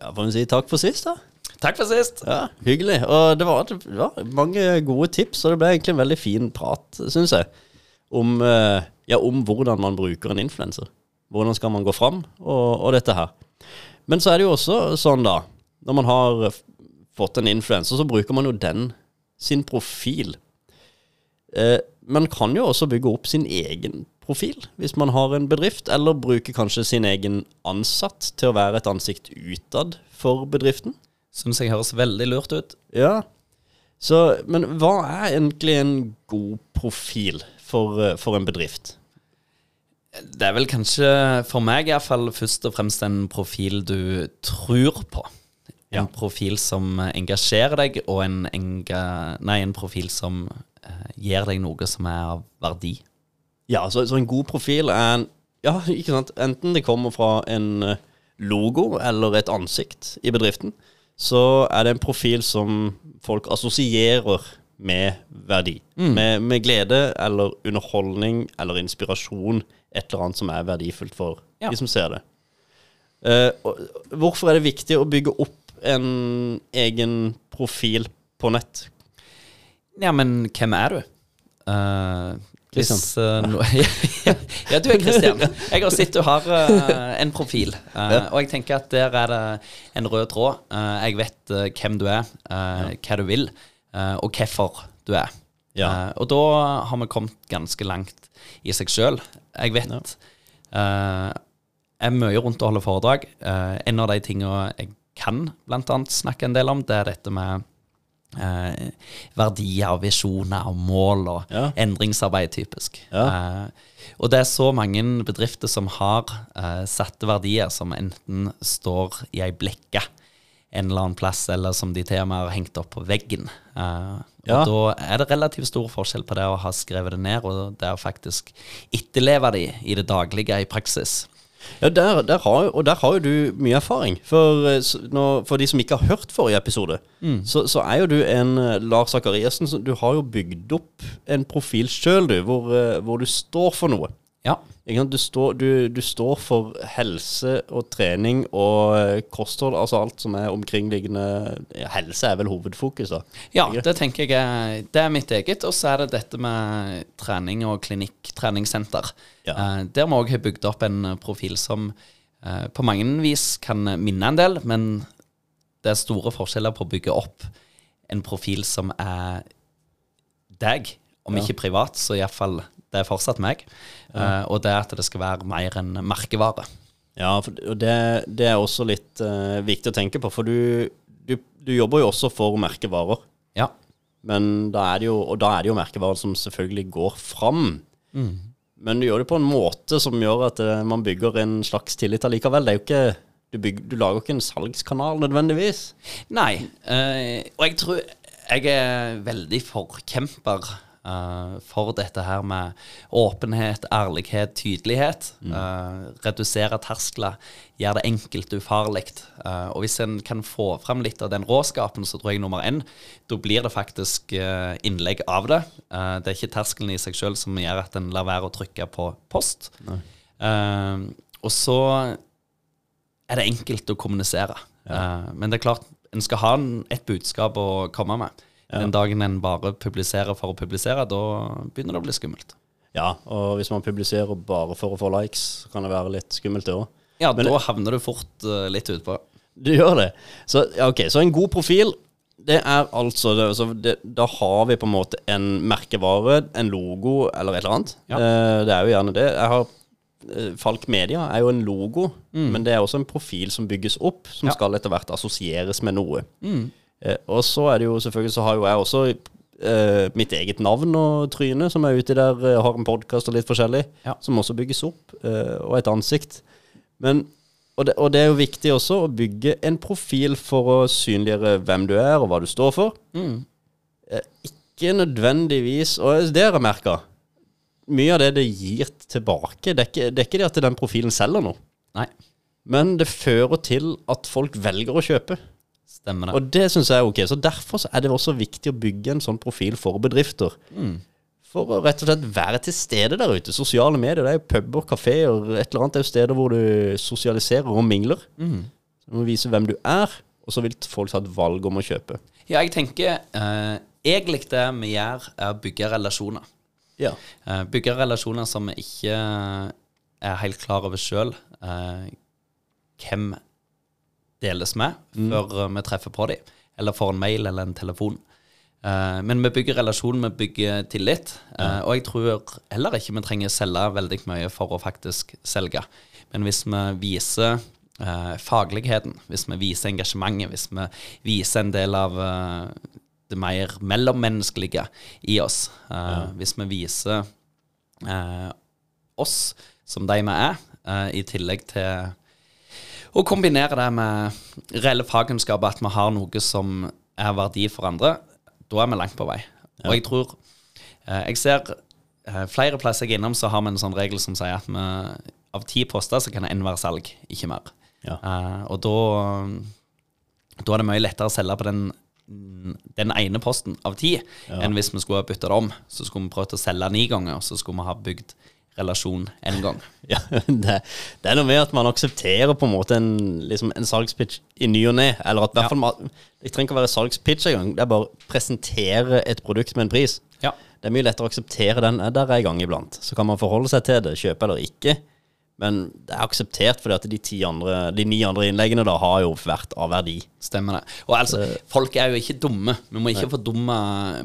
Ja, får vi si takk for sist, da. Takk for sist. Ja, Hyggelig. Og det var, det var mange gode tips, og det ble egentlig en veldig fin prat, syns jeg, om, eh, ja, om hvordan man bruker en influenser. Hvordan skal man gå fram, og, og dette her. Men så er det jo også sånn, da, når man har fått en influenser, så bruker man jo den sin profil. Eh, man kan jo også bygge opp sin egen profil hvis man har en bedrift, eller bruke kanskje sin egen ansatt til å være et ansikt utad for bedriften. Syns jeg høres veldig lurt ut. Ja. Så, men hva er egentlig en god profil for, eh, for en bedrift? Det er vel kanskje, for meg iallfall, først og fremst en profil du tror på. En Ja. profil som engasjerer deg, og en, enga, nei, en profil som eh, gir deg noe som er av verdi. Ja, så, så en god profil er en Ja, ikke sant. Enten det kommer fra en eh, logo eller et ansikt i bedriften, så er det en profil som folk assosierer med verdi. Med, med glede eller underholdning eller inspirasjon. Et eller annet som er verdifullt for Ja. de som ser det. Uh, og, hvorfor er det viktig å bygge opp en egen profil på nett? Ja, men hvem er du? Eh, hvis, Christian. eh, no, ja, ja, du er Kristian. Jeg har sett du har uh, en profil, Uh, og jeg tenker at der er det en rød tråd. Jeg vet hvem du er, hva du vil, og hvorfor du er. Og da har vi kommet ganske langt i seg sjøl. Jeg vet Jeg er mye rundt og holder foredrag. En av de tingene jeg kan blant annet snakke en del om, det er dette med eh, verdier og visjoner og mål og Ja. endringsarbeid, typisk. Ja. Eh, og det er så mange bedrifter som har eh, satte verdier som enten står i ei blekke en eller annen plass, eller som de til og med har hengt opp på veggen. Eh, Ja. Og da er det relativt stor forskjell på det å ha skrevet det ned, og det å faktisk etterleve de i det daglige i praksis. Ja, der, der har, og der har jo du mye erfaring. For, når, for de som ikke har hørt forrige episode, så, så er jo du en eh, Lars Zakariassen. Du har jo bygd opp en profil sjøl, du, hvor, eh, hvor du står for noe. Ja. Du, står, du, du står for helse og trening og eh, kosthold, altså alt som er omkringliggende Helse er vel hovedfokus, da. Ja, det tenker jeg det er mitt eget. Og så er det dette med trening og klinikk, treningssenter. Ja. Eh, der må jeg ha bygd opp en profil som eh, på mange vis kan minne en del, men det er store forskjeller på å bygge opp en profil som er deg. Om Ja. ikke privat, så iallfall det er fortsatt meg. Eh, og det at det skal være mer enn merkevare. Ja, og det, det er også litt uh, viktig å tenke på, for du, du, du jobber jo også for merkevarer. Ja. Men da er det jo, og da er det jo merkevarer som selvfølgelig går fram. Men du gjør det på en måte som gjør at uh, man bygger en slags tillit allikevel. Det er jo ikke, du, bygger, du lager ikke en salgskanal nødvendigvis. Nei, eh, og jeg tror jeg er veldig forkjemper eh, for dette her med åpenhet, ærlighet, tydelighet. Eh, redusere terskler, gjøre det enkelt ufarlig. Uh, og hvis en kan få fram litt av den råskapen, så tror jeg nummer én, da blir det faktisk innlegg av det. Det er ikke terskelen i seg sjøl som gjør at en lar være å trykke på post. Og så er det enkelt å kommunisere. Eh, men det er klart, en skal ha en, et budskap å komme med. Den dagen en bare publiserer for å publisere, da begynner det å bli skummelt. Ja, og hvis man publiserer bare for å få likes, så kan det være litt skummelt det òg. Ja, Men- da havner du fort uh, litt utpå. Du gjør det. Så, ja, okay, så en god profil, det er altså det, så det, Da har vi på en måte en merkevare, en logo eller et eller annet. Ja. Eh, det er jo gjerne det. Jeg har eh, Falk Media er jo en logo, men det er også en profil som bygges opp, som Ja. skal etter hvert assosieres med noe. Eh, og så er det jo selvfølgelig Så har jo jeg også eh, mitt eget navn og tryne, som er ute der, eh, har en podkast og litt forskjellig, Ja. som også bygges opp, eh, og et ansikt. Men og det, og det er jo viktig også å bygge en profil for å synliggjøre hvem du er, og hva du står for. Eh, Ikke nødvendigvis Og det har jeg merka. Mye av det det gir tilbake, det er ikke det, er ikke det at den profilen selger noe. Nei, Men det fører til at folk velger å kjøpe. Stemmer det. Og det syns jeg er ok. Så derfor så er det også viktig å bygge en sånn profil for bedrifter. For å rett og slett være til stede der ute. Sosiale medier, det er jo puber, kafeer, et eller annet. Det er jo steder hvor du sosialiserer og mingler. Så du må vise hvem du er, og så vil folk ta et valg om å kjøpe. Ja, jeg tenker eh, egentlig det vi gjør, er å bygge relasjoner. Ja. Eh, bygge relasjoner som vi ikke er helt klar over sjøl. Eh, hvem deles med før vi treffer på dem, eller får en mail eller en telefon. Uh, men vi bygger relasjon, vi bygger tillit. Eh, og jeg tror heller ikke vi trenger selge veldig mye for å faktisk selge. Men hvis vi viser uh, fagligheten, hvis vi viser engasjementet, hvis vi viser en del av eh, det mer mellommenneskelige i oss, ja. hvis vi viser eh, oss som de vi er, eh, i tillegg til å kombinere det med reelle fagkunnskaper, at vi har noe som er verdi for andre, da er vi langt på vei. Og jeg tror eh, Jeg ser eh, flere plasser jeg er innom, så har vi en sånn regel som sier at vi, av ti poster så kan én være salg, ikke mer. Ja. Eh, og da Da er det mye lettere å selge på den den ene posten av ti, enn hvis vi skulle ha bytta det om. Så skulle vi prøvd å selge ni ganger, og så skulle vi ha bygd relasjon en gang. Ja, det, det er noe med at man aksepterer på en måte en, liksom en salgspitch i ny og ne. Eller at i hvert fall man- Det trenger ikke å være salgspitch engang. Det er bare å presentere et produkt med en pris. Ja. Det er mye lettere å akseptere den er der en gang iblant. Så kan man forholde seg til det, kjøpe eller ikke. Men det er akseptert fordi at de, ti andre, de ni andre innleggene da har jo vært av verdi. Stemmer det. Og altså, folk er jo ikke dumme. Vi må ikke fordumme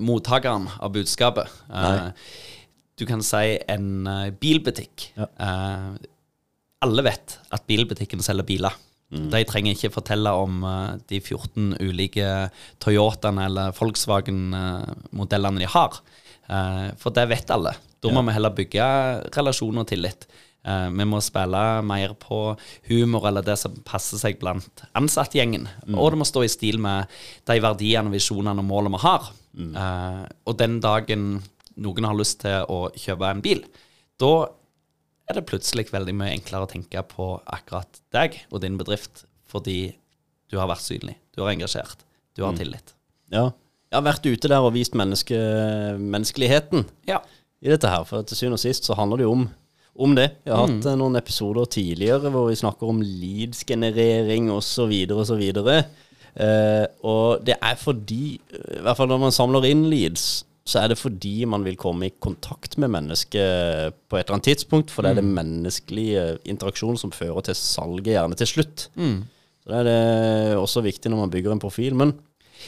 mottakeren av budskapet. Eh, du kan si en eh, bilbutikk. Ja. Eh, alle vet at bilbutikken selger biler. De trenger ikke fortelle om uh, de 14 ulike Toyotaene eller Volkswagen-modellene de har. Uh, for det vet alle. Da må vi heller bygge relasjon og tillit. Uh, vi må spille mer på humor eller det som passer seg blant ansattgjengen. Og det må stå i stil med de verdiene, visjonene og målene vi har. Eh, og den dagen noen har lyst til å kjøpe en bil, da er det plutselig veldig mye enklere å tenke på akkurat deg og din bedrift, fordi du har vært synlig, du har engasjert, du har tillit. Ja. Jeg har vært ute der og vist menneske, menneskeligheten Ja. i dette her. For til syvende og sist så handler det jo om, om det. Jeg har hatt eh, noen episoder tidligere hvor vi snakker om leads-generering osv. osv. Eh, og det er fordi, i hvert fall når man samler inn leads, så er det fordi man vil komme i kontakt med mennesket på et eller annet tidspunkt. For det er det menneskelige interaksjonen som fører til salget, gjerne til slutt. Så det er det også viktig når man bygger en profil. Men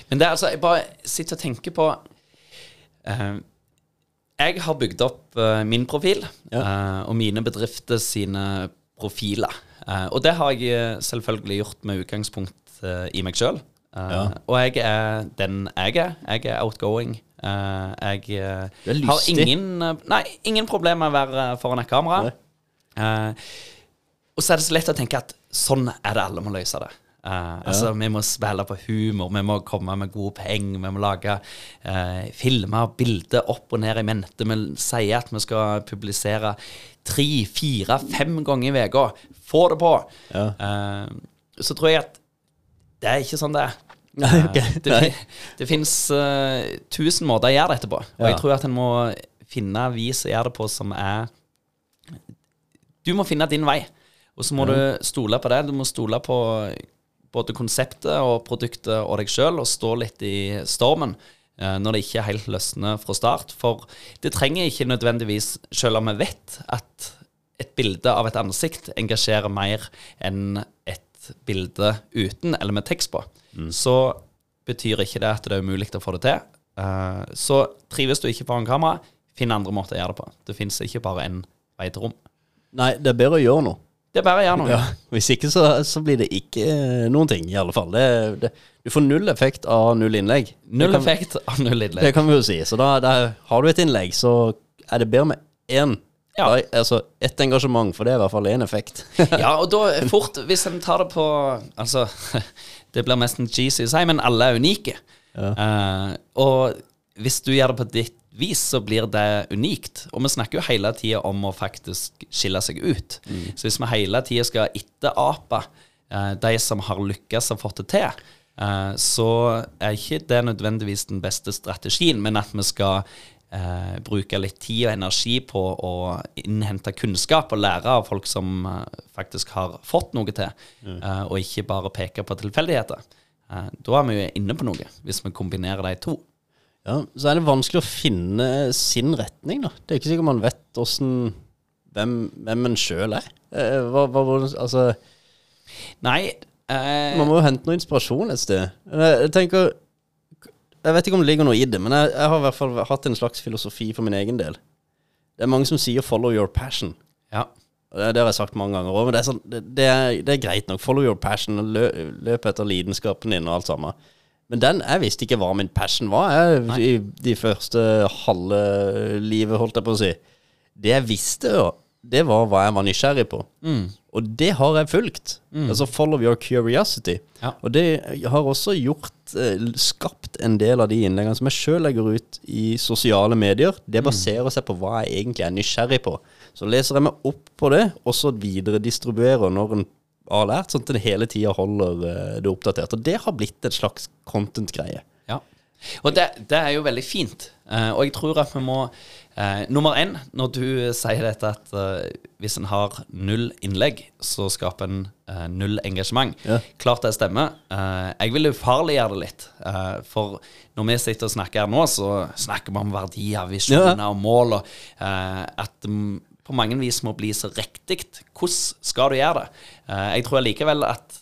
Men det er altså, jeg bare sitter og tenker på eh, Jeg har bygd opp eh, min profil eh, og mine bedrifter sine profiler. Eh, og det har jeg eh, selvfølgelig gjort med utgangspunkt eh, i meg sjøl. Og jeg er den jeg er. Jeg er outgoing. Eh, jeg eh, har ingen, eh, nei, ingen problemer med å være foran et kamera. Og så er det så lett å tenke at sånn er det alle må løse det. Eh, altså, Vi må spille på humor, vi må komme med gode penger, vi må lage uh, filmer, bilder opp og ned i mente. Vi sier at vi skal publisere tre, fire, fem ganger i uka. Få det på! Ja. Uh, så tror jeg at det er ikke sånn det er. Nei. Eh, det, Nei. fin- det fins tusen måter å gjøre dette på. Og Ja. jeg tror at en må finne vis å gjøre det på som er Du må finne din vei, og så må du stole på det. Du må stole på både konseptet og produktet og deg sjøl, og stå litt i stormen eh, når det ikke helt løsner fra start. For det trenger ikke nødvendigvis, selv om vi vet at et bilde av et ansikt engasjerer mer enn et bilde uten eller med tekst på, så betyr ikke det at det er umulig å få det til. Uh, så trives du ikke foran kamera, finn andre måter å gjøre det på. Det fins ikke bare én vei til rom. Nei, det er bedre å gjøre noe. Det er bare å gjøre noe. Ja, Hvis ikke så, så blir det ikke eh, noen ting, i alle fall. Det, det, du får null effekt av null innlegg. Null kan, effekt av null innlegg. Det kan vi jo si. Så da, da har du et innlegg, så er det bedre med én. Ja. Da, altså ett engasjement, for det er i hvert fall én effekt. Ja, og da fort, hvis en tar det på Altså, det blir nesten cheesy å si, men alle er unike. Eh, og hvis du gjør det på ditt vis, så blir det unikt. Og vi snakker jo hele tida om å faktisk skille seg ut. Så hvis vi hele tida skal etterape uh, de som har lykkes og fått det til, uh, så er ikke det nødvendigvis den beste strategien, men at vi skal eh, bruke litt tid og energi på å innhente kunnskap og lære av folk som eh, faktisk har fått noe til, eh, og ikke bare peke på tilfeldigheter. Eh, da er vi jo inne på noe, hvis vi kombinerer de to. Ja, så er det vanskelig å finne sin retning, da. Det er ikke sikkert man vet hvordan, hvem, hvem en sjøl er. Eh, hva, hva, altså, Nei eh, man må jo hente noe inspirasjon et sted. Jeg tenker Jeg vet ikke om det ligger noe i det, men jeg, jeg har i hvert fall hatt en slags filosofi for min egen del. Det er mange som sier 'follow your passion'. Ja. Det, det har jeg sagt mange ganger òg, men det er, sånn, det, det, er, det er greit nok. Follow your passion, lø, løp etter lidenskapen din og alt sammen. Men den, jeg visste ikke hva min passion var jeg, i de første halve livet, holdt jeg på å si. Det jeg visste, jo, det var hva jeg var nysgjerrig på. Og det har jeg fulgt. Altså follow your curiosity. Ja. Og det har også gjort eh, skapt en del av de innleggene som jeg sjøl legger ut i sosiale medier. Det baserer seg på hva jeg egentlig er nysgjerrig på. Så leser jeg meg opp på det, og så videre distribuerer når en har lært, sånn at en hele tida holder eh, det oppdatert. Og det har blitt et slags content-greie. Ja. Og det, det er jo veldig fint. Eh, og jeg tror at vi må eh, Nummer én, når du sier dette at eh, hvis en har null innlegg, så skaper en eh, null engasjement. Ja. Klart det stemmer. Eh, jeg vil ufarliggjøre det litt. Eh, for når vi sitter og snakker her nå, så snakker vi om verdier, visjoner og mål, og eh, at på mange vis må bli så riktig. Hvordan skal du gjøre det? Jeg tror allikevel at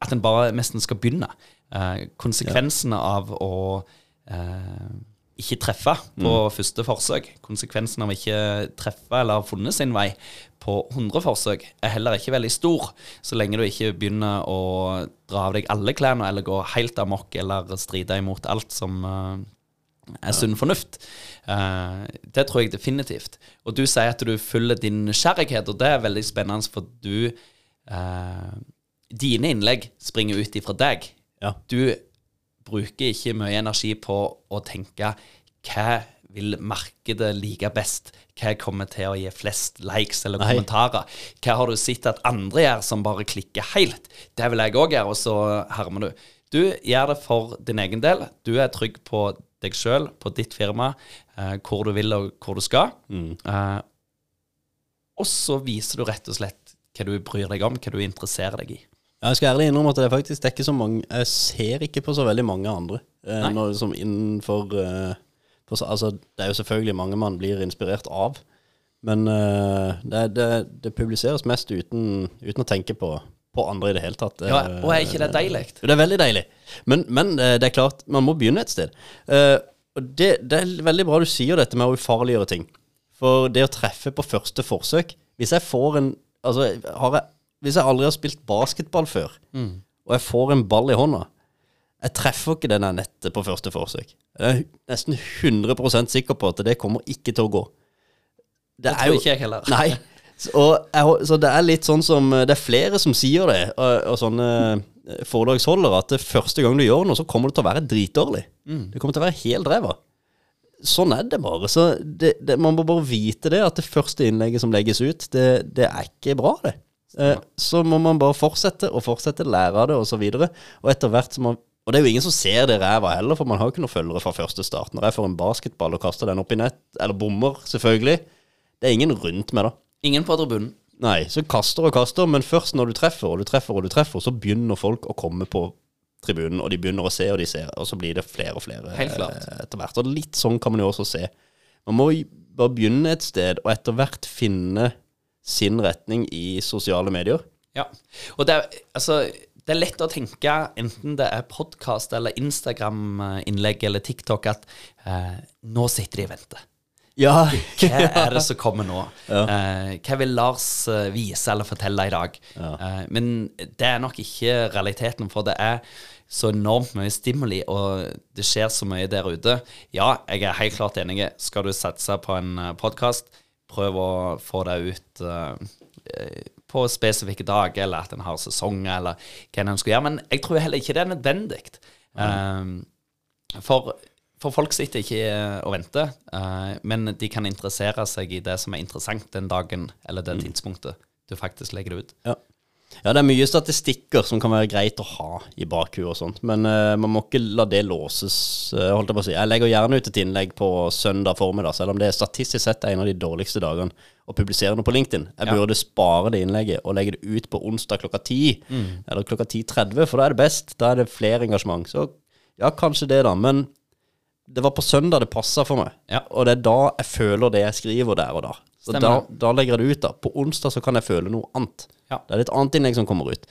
at en bare nesten skal begynne. Konsekvensene av å ikke treffe på første forsøk, konsekvensen av ikke treffe eller ha funnet sin vei på 100 forsøk, er heller ikke veldig stor, så lenge du ikke begynner å dra av deg alle klærne eller gå helt amok eller stride imot alt som eh, er sunn fornuft. Eh, det tror jeg definitivt. Og du sier at du følger din nysgjerrighet, og det er veldig spennende, for du eh, Dine innlegg springer ut ifra deg. Ja. Du bruker ikke mye energi på å tenke hva vil markedet like best? Hva kommer til å gi flest likes eller Nei. kommentarer? Hva har du sett at andre gjør som bare klikker helt? Det vil jeg òg gjøre, og så hermer du. Du gjør det for din egen del. Du er trygg på deg sjøl, på ditt firma, eh, hvor du vil og hvor du skal. Eh, og så viser du rett og slett hva du bryr deg om, hva du interesserer deg i. Jeg skal ærlig innrømme at det er faktisk ikke så mange Jeg ser ikke på så veldig mange andre. Eh, når, som innenfor eh, for, Altså, det er jo selvfølgelig mange man blir inspirert av. Men eh, det, det, det publiseres mest uten, uten å tenke på, på andre i det hele tatt. Ja, Eh, og er ikke det deilig? Det er veldig deilig. Men, men eh, det er klart, man må begynne et sted. Eh, og det, det er veldig bra du sier dette med å ufarliggjøre ting. For det å treffe på første forsøk Hvis jeg får en Altså, har jeg, hvis jeg aldri har spilt basketball før, og jeg får en ball i hånda Jeg treffer ikke denne nettet på første forsøk. Jeg er nesten 100% sikker på at det kommer ikke til å gå. Det tror ikke jeg heller. Nei. Så, og jeg, så det er litt sånn som Det er flere som sier det, og, og sånne foredragsholder foredragsholdere, at det første gang du gjør noe, så kommer det til å være dritdårlig. Det kommer til å være helt ræva. Sånn er det bare. Så det, det, man må bare vite det, at det første innlegget som legges ut, det, det er ikke bra, det. Eh, så må man bare fortsette og fortsette, lære av det, og så. Og etter hvert som man Og det er jo ingen som ser det ræva heller, for man har jo ikke noen følgere fra første start. Når jeg får en basketball og kaster den opp i nett, eller bommer, selvfølgelig, det er ingen rundt med, da. Ingen på tribunen. Nei, så kaster og kaster, men først når du treffer og du treffer og du treffer, så begynner folk å komme på tribunen, og de begynner å se og de ser, og så blir det flere og flere eh, etter hvert. Og litt sånn kan man jo også se. Man må bare begynne et sted, og etter hvert finne sin retning i sosiale medier. Ja. Og det er, altså, det er lett å tenke, enten det er podkast eller Instagram-innlegg eller TikTok, at eh, nå sitter de og venter. Ja. Hva er det som kommer nå? Eh, hva vil Lars eh, vise eller fortelle i dag? Eh, men det er nok ikke realiteten, for det er så enormt mye stimuli, og det skjer så mye der ute. Ja, jeg er helt klart enig. Skal du satse på en podkast, prøv å få det ut eh, eh, på spesifikke dager, eller at en har sesonger, eller hva en skal gjøre. Men jeg tror heller ikke det er nødvendig. Eh, for, for folk sitter ikke og venter, eh, men de kan interessere seg i det som er interessant den dagen eller det tidspunktet du faktisk legger det ut. Ja. Ja, det er mye statistikker som kan være greit å ha i bakhuet og sånt, men uh, man må ikke la det låses, uh, holdt jeg på å si. Jeg legger gjerne ut et innlegg på søndag formiddag, selv om det er statistisk sett en av de dårligste dagene å publisere noe på LinkedIn. Jeg Ja. burde spare det innlegget og legge det ut på onsdag klokka 10, eller klokka 10.30, for da er det best. Da er det flere engasjement. Så ja, kanskje det da, men det var på søndag det passet for meg, Ja. og det er da jeg føler det jeg skriver der og da. Så da, da legger jeg det ut da. På onsdag så kan jeg føle noe annet. Ja. Det er et annet innlegg som kommer ut.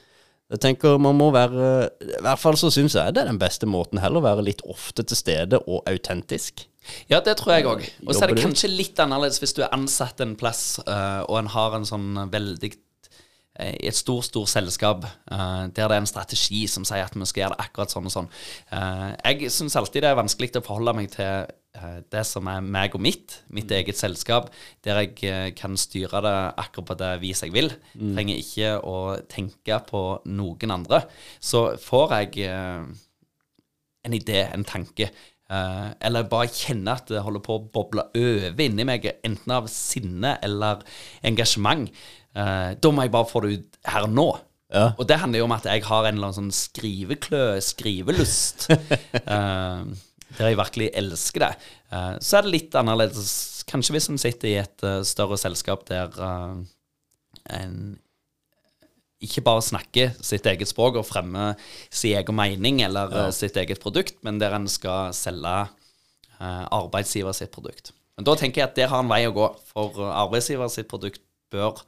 Jeg tenker man må være I hvert fall så syns jeg det er den beste måten. Heller å være litt ofte til stede og autentisk. Ja, det tror jeg òg. Og så er det kanskje litt annerledes hvis du er ansatt en plass, uh, og en har en sånn veldig eh, i et stort, stort selskap uh, der det er en strategi som sier at vi skal gjøre det akkurat sånn og sånn. Uh, jeg syns alltid det er vanskelig å forholde meg til eh, det som er meg og mitt, mitt eget selskap, der jeg eh, kan styre det akkurat på det vis jeg vil. Trenger ikke å tenke på noen andre. Så får jeg eh, en idé, en tanke, eh, eller bare kjenne at det holder på å boble over inni meg, enten av sinne eller engasjement, eh, da må jeg bare få det ut her og nå. Ja. Og det handler jo om at jeg har en eller annen sånn skriveklø, skrivelust, eh, der jeg virkelig elsker det. Eh, så er det litt annerledes, kanskje hvis en sitter i et eh, større selskap der eh, en ikke bare snakker sitt eget språk og fremmer sin egen mening eller ja. sitt eget produkt, men der en skal selge arbeidsgiver sitt produkt. Men da tenker jeg at der har en vei å gå, for arbeidsgiver sitt produkt bør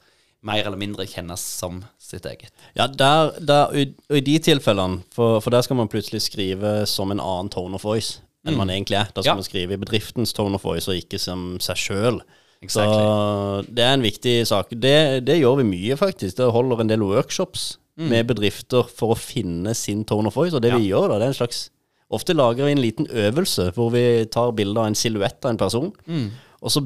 mer eller mindre kjennes som sitt eget. Ja, der, der, og i de tilfellene, for, for der skal man plutselig skrive som en annen tone of voice enn man egentlig er. Da skal Ja. man skrive i bedriftens tone of voice, og ikke som seg sjøl. Exactly. Så det er en viktig sak. Det, det gjør vi mye, faktisk. Det holder en del workshops med bedrifter for å finne sin tone of voice. Og det vi gjør da, det er en slags Ofte lager vi en liten øvelse hvor vi tar bilde av en silhuett av en person, og så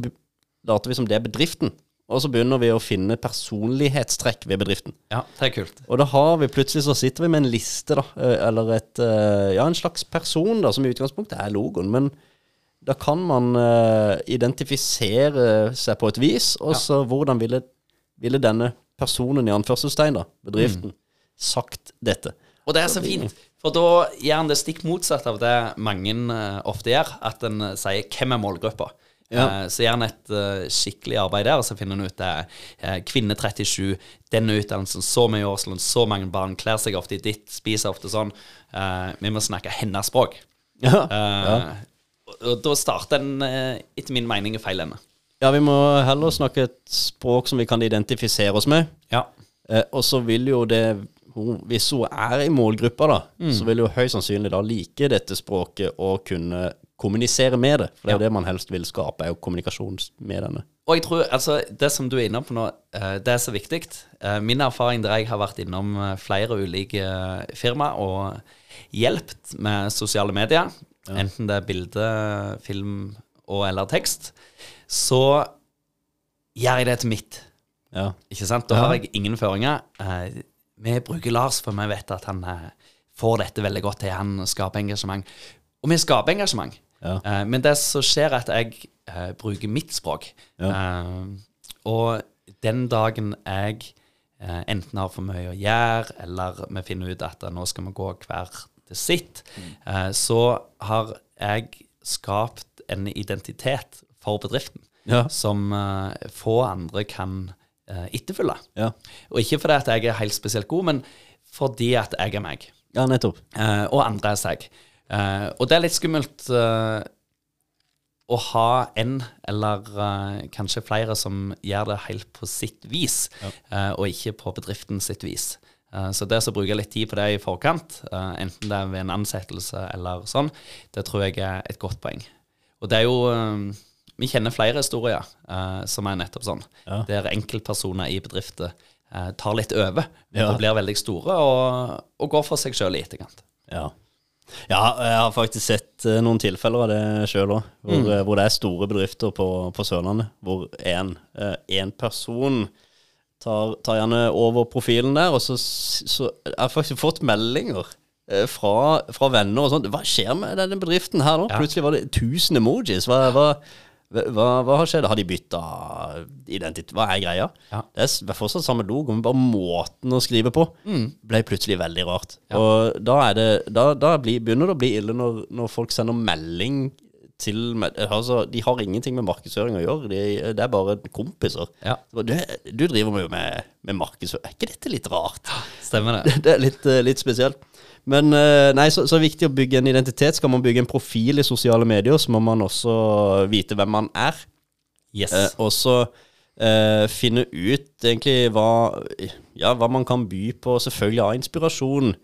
later vi som det er bedriften. Og så begynner vi å finne personlighetstrekk ved bedriften. Ja, det er kult. Og da har vi plutselig så sitter vi med en liste, da, eh, eller et eh, Ja, en slags person, da, som i utgangspunktet er logoen. Men da kan man uh, identifisere seg på et vis, og så hvordan ville, ville denne personen, i anførselstegn, da, bedriften, sagt dette? Og det er så fint, for da gjør en det stikk motsatt av det mange ofte gjør, at en sier 'hvem er målgruppa'? Ja. Eh, så han et eh, skikkelig arbeid der, og så finner en ut det er eh, kvinne 37, denne utdannelsen, så mye årslønn, så mange barn, kler seg ofte i ditt, spiser ofte sånn. Vi må snakke hennes språk. Ja. Ja. og, og da starter en, etter min mening, i feil ende. ja, vi må heller snakke et språk som vi kan identifisere oss med. Ja. Og så vil jo det hun, Hvis hun er i målgruppa, da, så vil hun høyst sannsynlig da like dette språket og kunne kommunisere med det. For det er jo det man helst vil skape, er jo kommunikasjon med denne. Og jeg tror, altså, det som du er inne på nå, eh, det er så viktig. Eh, Min erfaring der jeg har vært innom eh, flere ulike firma og hjulpet med sosiale medier, enten det er bilde, film og eller tekst, så gjør jeg det til mitt. Ja. Ikke sant? Da har jeg ingen føringer. Vi bruker Lars, for vi vet at han får dette veldig godt til. Han skaper engasjement. Og vi skaper engasjement. Ja. Eh, men det som skjer, er at jeg eh, bruker mitt språk. Eh, og den dagen jeg eh, enten har for mye å gjøre, eller vi finner ut at nå skal vi gå hver til sitt, eh, så har jeg skapt en identitet for bedriften Ja. som eh, få andre kan etterfølge. Ja. Og ikke fordi at jeg er helt spesielt god, men fordi at jeg er meg, ja, nettopp. og andre er seg. Eh, og det er litt skummelt eh, å ha en, eller eh, kanskje flere, som gjør det helt på sitt vis, eh, og ikke på bedriften sitt vis. Så det å bruke litt tid på det i forkant, enten det er ved en ansettelse eller sånn, det tror jeg er et godt poeng. Og det er jo Vi kjenner flere historier som er nettopp sånn, Ja. der enkeltpersoner i bedrifter tar litt over Ja. og blir veldig store og, og går for seg sjøl i etterkant. Ja. Ja, jeg har faktisk sett eh, noen tilfeller av det sjøl òg. Hvor, mm. hvor det er store bedrifter på, på Sørlandet. Hvor én person tar, tar gjerne over profilen der, og så, så Jeg har faktisk fått meldinger eh, fra, fra venner og sånt. Hva skjer med denne bedriften her nå? Ja. Plutselig var det 1000 emojis. Hva, hva, Hva, hva har skjedd? Har de bytta identitet? Hva er greia? Ja. Det er fortsatt samme logo, men bare måten å skrive på ble plutselig veldig rart. Ja. Og da, er det, da, da blir, begynner det å bli ille når, når folk sender melding til altså, De har ingenting med markedsføring å gjøre, de, det er bare kompiser. Ja. Du, du driver jo med, med markedsføring. Er ikke dette litt rart? Stemmer det. Det er litt, eh, litt spesielt. Men eh, nei, så, så er det viktig å bygge en identitet. Skal man bygge en profil i sosiale medier, så må man også vite hvem man er. Yes. Eh, og så eh, finne ut egentlig hva, ja, hva man kan by på, selvfølgelig av inspirasjon.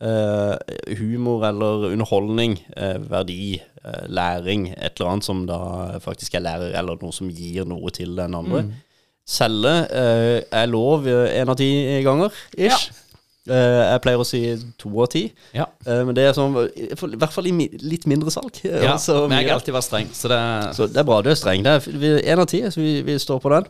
eh, humor eller underholdning, eh, verdi, eh, læring. Et eller annet som da faktisk er lærer, eller noe som gir noe til den andre. Selge eh, er lov en av ti ganger, ish. Eh, jeg pleier å si to av ti. ja. Eh, men det er sånn, i hvert fall i litt mindre salg. ja. Altså, Men jeg har alltid vært streng, så det så det er bra, du er streng. Det er én en av ti, så vi, vi står på den.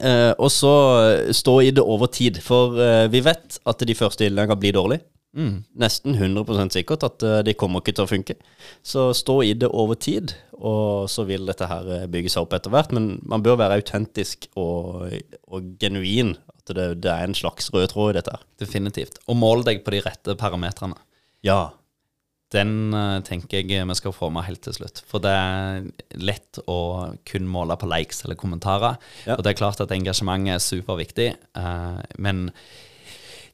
Eh, og så eh, stå i det over tid, for eh, vi vet at de første innleggene blir dårlige. mm. Nesten 100 sikkert at eh, de kommer ikke til å funke. Så stå i det over tid, og så vil dette her eh, bygge seg opp etter hvert. Men man bør være autentisk og, og genuin. At det, det er en slags rød tråd i dette her. Definitivt. Og mål deg på de rette parametrene. Ja. Den eh, tenker jeg vi skal få med helt til slutt. For det er lett å kun måle på likes eller kommentarer. Ja. Og det er klart at engasjement er superviktig, uh, men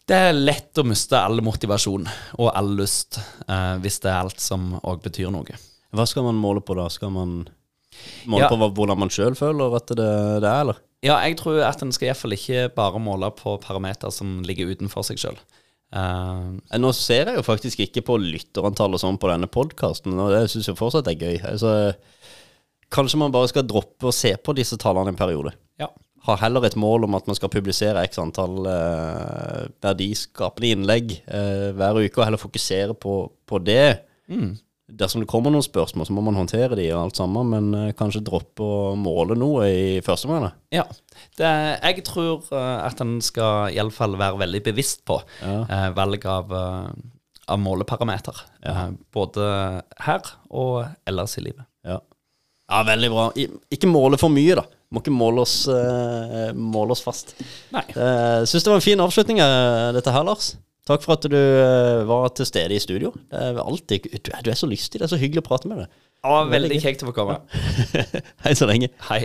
det er lett å miste all motivasjon og all lyst uh, hvis det er alt som òg betyr noe. Hva skal man måle på da? Skal man måle Ja. på hvordan man sjøl føler at det, det er, eller? Ja, jeg tror at en skal iallfall ikke bare måle på parameter som ligger utenfor seg sjøl. Uh, Nå ser jeg jo faktisk ikke på lytterantall og sånn på denne podkasten, og det syns jeg fortsatt er gøy. Altså, kanskje man bare skal droppe å se på disse tallene en periode. ja. Har heller et mål om at man skal publisere x antall uh, verdiskapende innlegg uh, hver uke, og heller fokusere på, på det. Dersom det kommer noen spørsmål, så må man håndtere de og alt sammen, men eh, kanskje droppe å måle noe i første omgang. Ja. Det, jeg tror eh, at en skal iallfall være veldig bevisst på Ja. eh, valg av, eh, av måleparameter. Eh, både her og ellers i livet. Ja. ja, veldig bra. Ikke måle for mye, da. Må ikke måle oss, eh, måle oss fast. Nei. Syns det var en fin avslutning, dette her, Lars. Takk for at du eh, var til stede i studio. Det er alltid, du, er- så lystig. Det er så hyggelig å prate med deg. Ja, veldig kjekt å få komme. Hei så lenge. Hei.